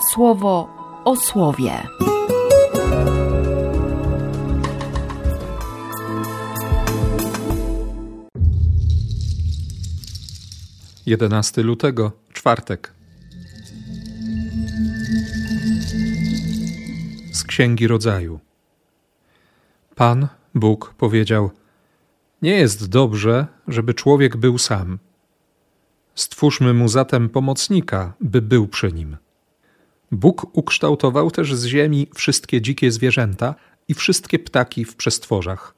słowo o słowie. 11 lutego, czwartek. Z Księgi Rodzaju. Pan, Bóg, powiedział: Nie jest dobrze, żeby człowiek był sam. Stwórzmy mu zatem pomocnika, by był przy nim. Bóg ukształtował też z ziemi wszystkie dzikie zwierzęta i wszystkie ptaki w przestworzach.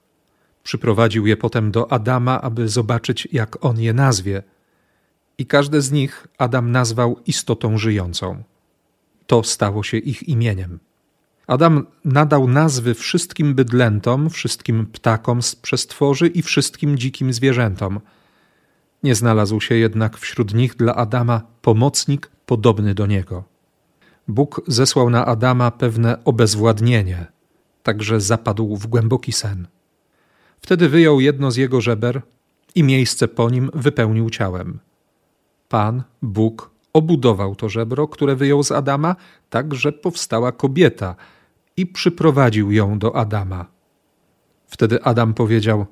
Przyprowadził je potem do Adama, aby zobaczyć, jak on je nazwie – i każde z nich Adam nazwał istotą żyjącą. To stało się ich imieniem. Adam nadał nazwy wszystkim bydlętom, wszystkim ptakom z przestworzy i wszystkim dzikim zwierzętom. Nie znalazł się jednak wśród nich dla Adama pomocnik podobny do niego. Bóg zesłał na Adama pewne obezwładnienie, także zapadł w głęboki sen. Wtedy wyjął jedno z jego żeber i miejsce po nim wypełnił ciałem. Pan, Bóg, obudował to żebro, które wyjął z Adama, tak że powstała kobieta i przyprowadził ją do Adama. Wtedy Adam powiedział: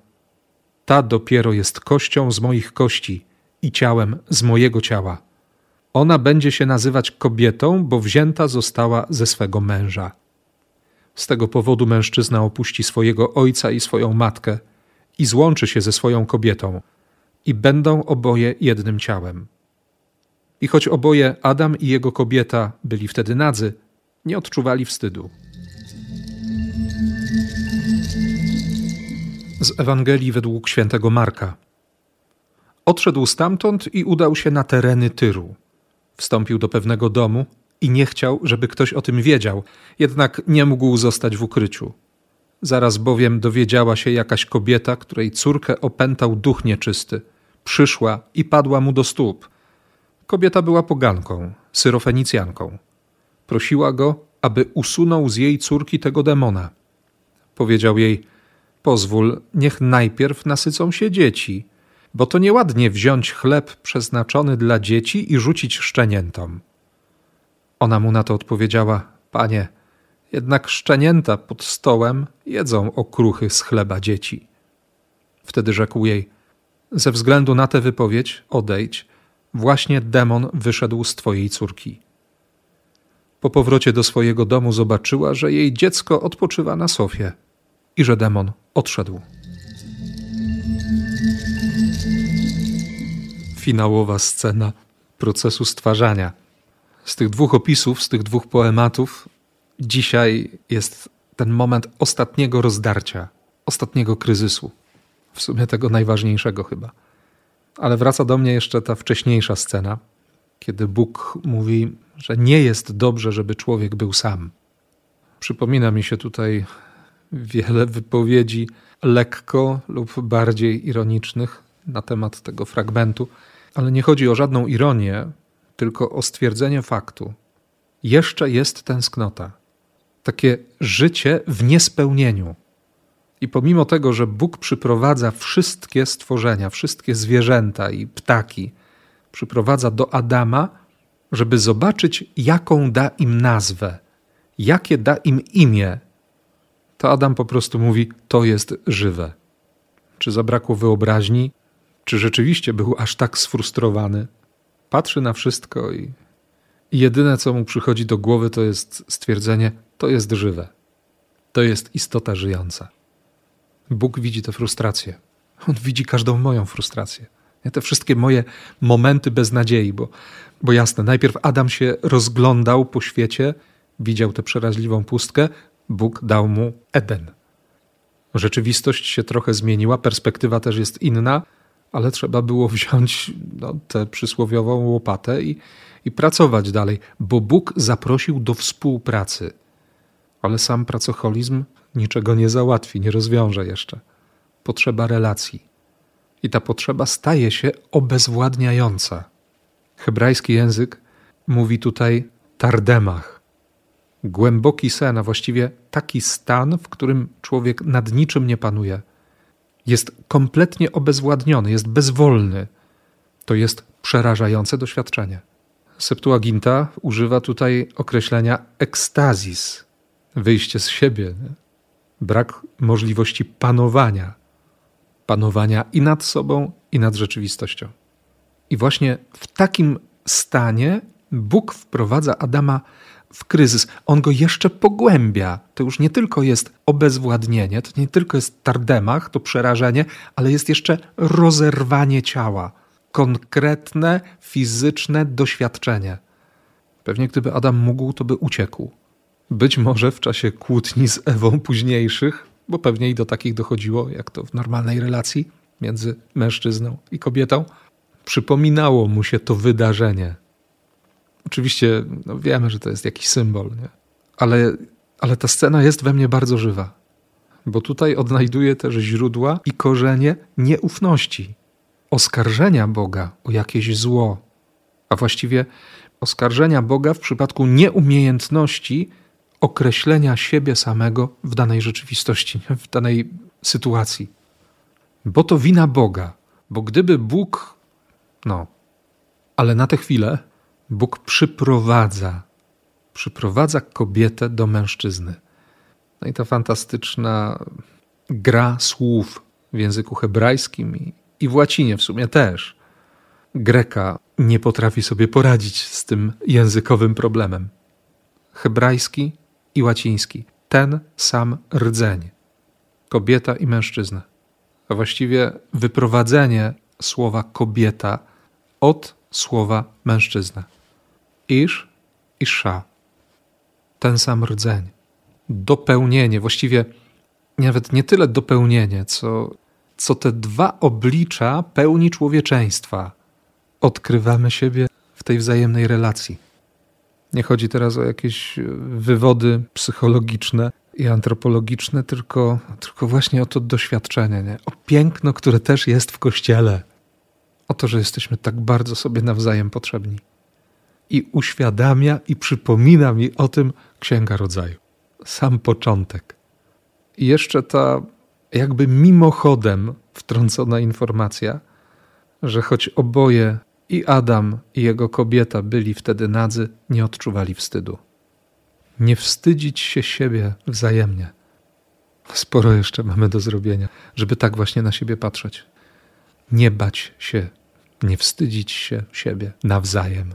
Ta dopiero jest kością z moich kości i ciałem z mojego ciała. Ona będzie się nazywać kobietą, bo wzięta została ze swego męża. Z tego powodu mężczyzna opuści swojego ojca i swoją matkę i złączy się ze swoją kobietą, i będą oboje jednym ciałem. I choć oboje, Adam i jego kobieta, byli wtedy nadzy, nie odczuwali wstydu. Z Ewangelii według świętego Marka. Odszedł stamtąd i udał się na tereny Tyru. Wstąpił do pewnego domu i nie chciał, żeby ktoś o tym wiedział, jednak nie mógł zostać w ukryciu. Zaraz bowiem dowiedziała się jakaś kobieta, której córkę opętał duch nieczysty. Przyszła i padła mu do stóp – Kobieta była poganką, syrofenicjanką. Prosiła go, aby usunął z jej córki tego demona. Powiedział jej: Pozwól, niech najpierw nasycą się dzieci, bo to nieładnie wziąć chleb przeznaczony dla dzieci i rzucić szczeniętom. Ona mu na to odpowiedziała: Panie, jednak szczenięta pod stołem jedzą okruchy z chleba dzieci. Wtedy rzekł jej: Ze względu na tę wypowiedź odejdź Właśnie demon wyszedł z twojej córki. Po powrocie do swojego domu zobaczyła, że jej dziecko odpoczywa na sofie i że demon odszedł. Finałowa scena procesu stwarzania. Z tych dwóch opisów, z tych dwóch poematów, dzisiaj jest ten moment ostatniego rozdarcia, ostatniego kryzysu. W sumie tego najważniejszego chyba. Ale wraca do mnie jeszcze ta wcześniejsza scena, kiedy Bóg mówi, że nie jest dobrze, żeby człowiek był sam. Przypomina mi się tutaj wiele wypowiedzi lekko lub bardziej ironicznych na temat tego fragmentu, ale nie chodzi o żadną ironię, tylko o stwierdzenie faktu. Jeszcze jest tęsknota. Takie życie w niespełnieniu. I pomimo tego, że Bóg przyprowadza wszystkie stworzenia, wszystkie zwierzęta i ptaki, przyprowadza do Adama, żeby zobaczyć, jaką da im nazwę, jakie da im imię, to Adam po prostu mówi: To jest żywe. Czy zabrakło wyobraźni? Czy rzeczywiście był aż tak sfrustrowany? Patrzy na wszystko i, i jedyne, co mu przychodzi do głowy, to jest stwierdzenie: To jest żywe. To jest istota żyjąca. Bóg widzi tę frustrację. On widzi każdą moją frustrację. Te wszystkie moje momenty beznadziei, bo, bo jasne, najpierw Adam się rozglądał po świecie, widział tę przeraźliwą pustkę, Bóg dał mu Eden. Rzeczywistość się trochę zmieniła, perspektywa też jest inna, ale trzeba było wziąć no, tę przysłowiową łopatę i, i pracować dalej, bo Bóg zaprosił do współpracy. Ale sam pracocholizm niczego nie załatwi, nie rozwiąże jeszcze. Potrzeba relacji. I ta potrzeba staje się obezwładniająca. Hebrajski język mówi tutaj tardemach. Głęboki sen, a właściwie taki stan, w którym człowiek nad niczym nie panuje. Jest kompletnie obezwładniony, jest bezwolny. To jest przerażające doświadczenie. Septuaginta używa tutaj określenia ekstazis, wyjście z siebie, brak możliwości panowania, panowania i nad sobą, i nad rzeczywistością. I właśnie w takim stanie Bóg wprowadza Adama w kryzys. On go jeszcze pogłębia. To już nie tylko jest obezwładnienie, to nie tylko jest tardemach, to przerażenie, ale jest jeszcze rozerwanie ciała. Konkretne, fizyczne doświadczenie. Pewnie gdyby Adam mógł, to by uciekł. Być może w czasie kłótni z Ewą późniejszych, bo pewnie i do takich dochodziło, jak to w normalnej relacji między mężczyzną i kobietą, przypominało mu się to wydarzenie. Oczywiście no wiemy, że to jest jakiś symbol, nie? Ale, ale ta scena jest we mnie bardzo żywa, bo tutaj odnajduję też źródła i korzenie nieufności, oskarżenia Boga o jakieś zło, a właściwie oskarżenia Boga w przypadku nieumiejętności określenia siebie samego w danej rzeczywistości, w danej sytuacji. Bo to wina Boga, bo gdyby Bóg, no, ale na tę chwilę Bóg przyprowadza, przyprowadza kobietę do mężczyzny. No i ta fantastyczna gra słów w języku hebrajskim i, w łacinie w sumie też. Greka nie potrafi sobie poradzić z tym językowym problemem. Hebrajski i łaciński. Ten sam rdzeń. Kobieta i mężczyzna. A właściwie wyprowadzenie słowa kobieta od słowa mężczyzna. Isz i sza. Ten sam rdzeń. Dopełnienie, właściwie nawet nie tyle dopełnienie, co, co te dwa oblicza pełni człowieczeństwa. Odkrywamy siebie w tej wzajemnej relacji. Nie chodzi teraz o jakieś wywody psychologiczne i antropologiczne, tylko, tylko właśnie o to doświadczenie, nie? o piękno, które też jest w kościele, o to, że jesteśmy tak bardzo sobie nawzajem potrzebni. I uświadamia i przypomina mi o tym Księga Rodzaju. Sam początek. I jeszcze ta jakby mimochodem wtrącona informacja, że choć oboje i Adam i jego kobieta byli wtedy nadzy, nie odczuwali wstydu. Nie wstydzić się siebie wzajemnie. Sporo jeszcze mamy do zrobienia, żeby tak właśnie na siebie patrzeć. Nie bać się, nie wstydzić się siebie nawzajem.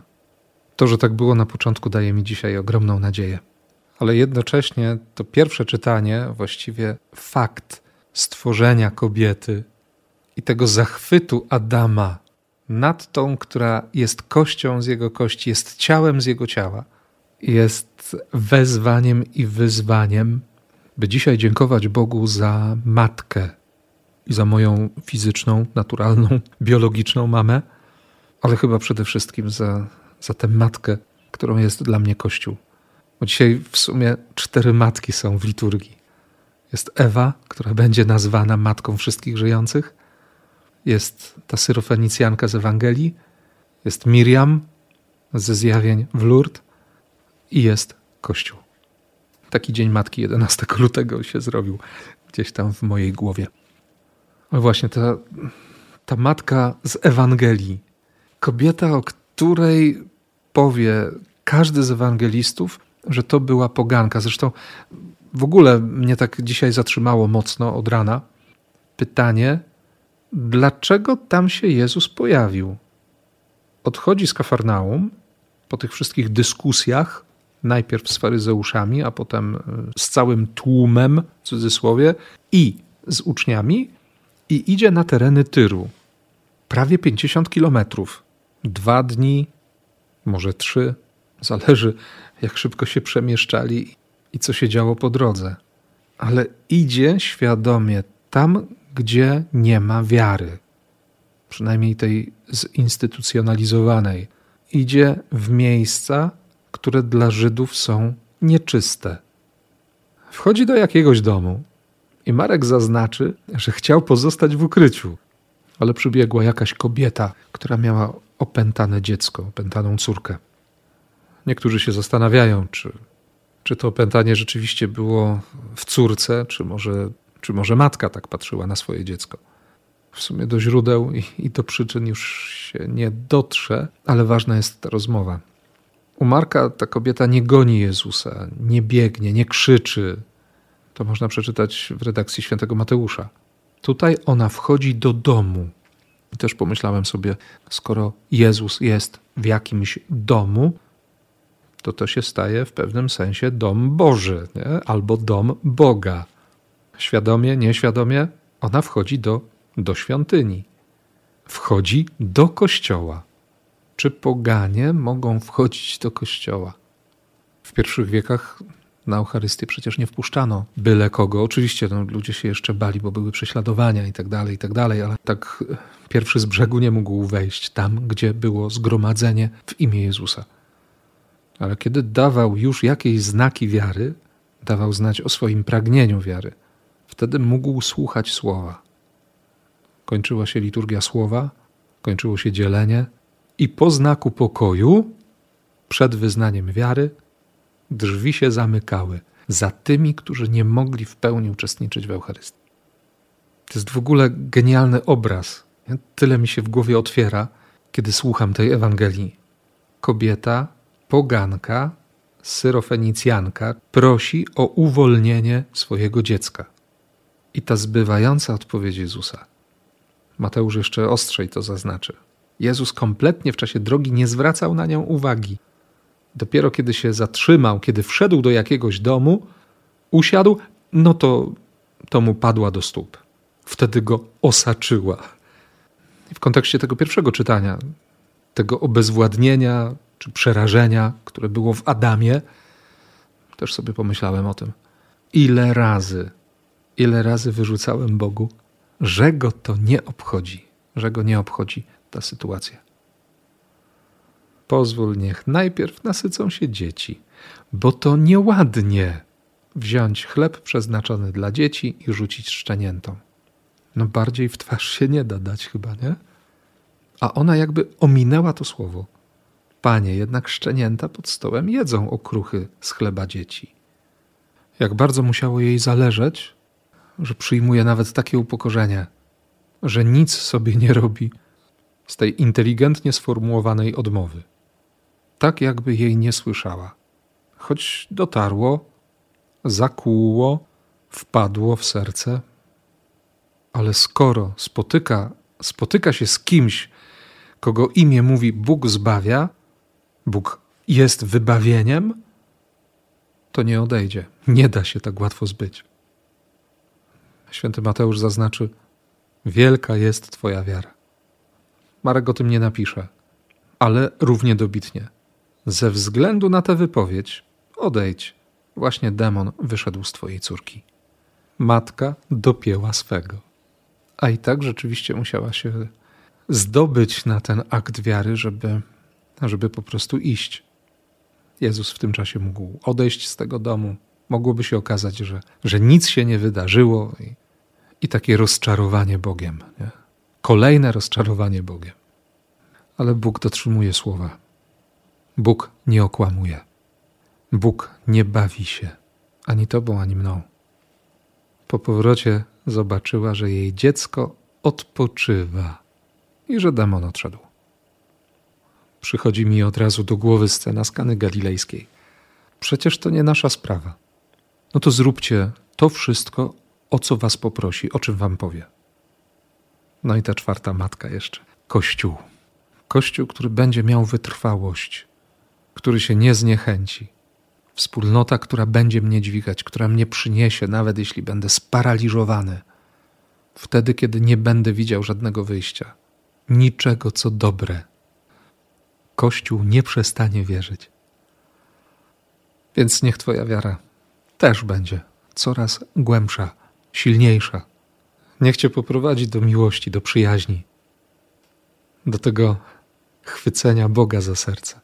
To, że tak było na początku, daje mi dzisiaj ogromną nadzieję. Ale jednocześnie to pierwsze czytanie, właściwie fakt stworzenia kobiety i tego zachwytu Adama nad tą, która jest kością z jego kości, jest ciałem z jego ciała, jest wezwaniem i wyzwaniem, by dzisiaj dziękować Bogu za matkę i za moją fizyczną, naturalną, biologiczną mamę, ale chyba przede wszystkim za, za tę matkę, którą jest dla mnie Kościół. Bo dzisiaj w sumie cztery matki są w liturgii. Jest Ewa, która będzie nazwana matką wszystkich żyjących. Jest ta syrofenicjanka z Ewangelii. Jest Miriam ze zjawień w Lourdes. I jest Kościół. Taki dzień matki 11 lutego się zrobił gdzieś tam w mojej głowie. Ale właśnie ta, ta matka z Ewangelii, kobieta, o której powie każdy z ewangelistów, że to była poganka. Zresztą w ogóle mnie tak dzisiaj zatrzymało mocno od rana pytanie, dlaczego tam się Jezus pojawił? Odchodzi z Kafarnaum po tych wszystkich dyskusjach, najpierw z faryzeuszami, a potem e, z całym tłumem, w cudzysłowie, i z uczniami, i idzie na tereny Tyru. Prawie 50 kilometrów. Dwa dni, może trzy, zależy jak szybko się przemieszczali i co się działo po drodze. Ale idzie świadomie tam, gdzie nie ma wiary, przynajmniej tej zinstytucjonalizowanej. Idzie w miejsca, które dla Żydów są nieczyste. Wchodzi do jakiegoś domu i Marek zaznaczy, że chciał pozostać w ukryciu, ale przybiegła jakaś kobieta, która miała opętane dziecko, opętaną córkę. Niektórzy się zastanawiają, czy, czy to opętanie rzeczywiście było w córce, czy może, czy może matka tak patrzyła na swoje dziecko. W sumie do źródeł i, i do przyczyn już się nie dotrze, ale ważna jest ta rozmowa. U Marka ta kobieta nie goni Jezusa, nie biegnie, nie krzyczy. To można przeczytać w redakcji świętego Mateusza. Tutaj ona wchodzi do domu. I też pomyślałem sobie, skoro Jezus jest w jakimś domu, to to się staje w pewnym sensie dom Boży, nie? albo dom Boga. Świadomie, nieświadomie, ona wchodzi do, do świątyni. Wchodzi do kościoła. Czy poganie mogą wchodzić do kościoła? W pierwszych wiekach na Eucharystię przecież nie wpuszczano byle kogo. Oczywiście no, ludzie się jeszcze bali, bo były prześladowania i tak dalej, i tak dalej, ale tak pierwszy z brzegu nie mógł wejść tam, gdzie było zgromadzenie w imię Jezusa. Ale kiedy dawał już jakieś znaki wiary, dawał znać o swoim pragnieniu wiary, wtedy mógł słuchać słowa. Kończyła się liturgia słowa, kończyło się dzielenie, i po znaku pokoju, przed wyznaniem wiary, drzwi się zamykały za tymi, którzy nie mogli w pełni uczestniczyć w Eucharystii. To jest w ogóle genialny obraz. Tyle mi się w głowie otwiera, kiedy słucham tej Ewangelii. Kobieta, poganka, syrofenicjanka prosi o uwolnienie swojego dziecka. I ta zbywająca odpowiedź Jezusa. Mateusz jeszcze ostrzej to zaznaczy. Jezus kompletnie w czasie drogi nie zwracał na nią uwagi. Dopiero kiedy się zatrzymał, kiedy wszedł do jakiegoś domu, usiadł, no to, to mu padła do stóp. Wtedy go osaczyła. w kontekście tego pierwszego czytania, tego obezwładnienia czy przerażenia, które było w Adamie, też sobie pomyślałem o tym. Ile razy, ile razy wyrzucałem Bogu, że go to nie obchodzi, że go nie obchodzi ta sytuacja. Pozwól, niech najpierw nasycą się dzieci, bo to nieładnie wziąć chleb przeznaczony dla dzieci i rzucić szczeniętom. No bardziej w twarz się nie da dać chyba, nie? A ona jakby ominęła to słowo. Panie, jednak szczenięta pod stołem jedzą okruchy z chleba dzieci. Jak bardzo musiało jej zależeć, że przyjmuje nawet takie upokorzenie, że nic sobie nie robi z tej inteligentnie sformułowanej odmowy. Tak jakby jej nie słyszała. Choć dotarło, zakłuło, wpadło w serce. Ale skoro spotyka, spotyka się z kimś, kogo imię mówi Bóg zbawia, Bóg jest wybawieniem, to nie odejdzie. Nie da się tak łatwo zbyć. Święty Mateusz zaznaczy: Wielka jest Twoja wiara. Marek o tym nie napisze, ale równie dobitnie. Ze względu na tę wypowiedź, odejdź. Właśnie demon wyszedł z twojej córki. Matka dopięła swego. A i tak rzeczywiście musiała się zdobyć na ten akt wiary, żeby, żeby po prostu iść. Jezus w tym czasie mógł odejść z tego domu. Mogłoby się okazać, że, że nic się nie wydarzyło i, i takie rozczarowanie Bogiem. Nie? Kolejne rozczarowanie Bogiem. Ale Bóg dotrzymuje słowa. Bóg nie okłamuje. Bóg nie bawi się ani tobą, ani mną. Po powrocie zobaczyła, że jej dziecko odpoczywa i że demon odszedł. Przychodzi mi od razu do głowy scena z Kany Galilejskiej. Przecież to nie nasza sprawa. No to zróbcie to wszystko, o co was poprosi, o czym wam powie. No i ta czwarta matka jeszcze. Kościół. Kościół, który będzie miał wytrwałość, który się nie zniechęci. Wspólnota, która będzie mnie dźwigać, która mnie przyniesie, nawet jeśli będę sparaliżowany. Wtedy, kiedy nie będę widział żadnego wyjścia, niczego co dobre. Kościół nie przestanie wierzyć. Więc niech Twoja wiara też będzie coraz głębsza, silniejsza. Niech Cię poprowadzi do miłości, do przyjaźni, do tego chwycenia Boga za serce.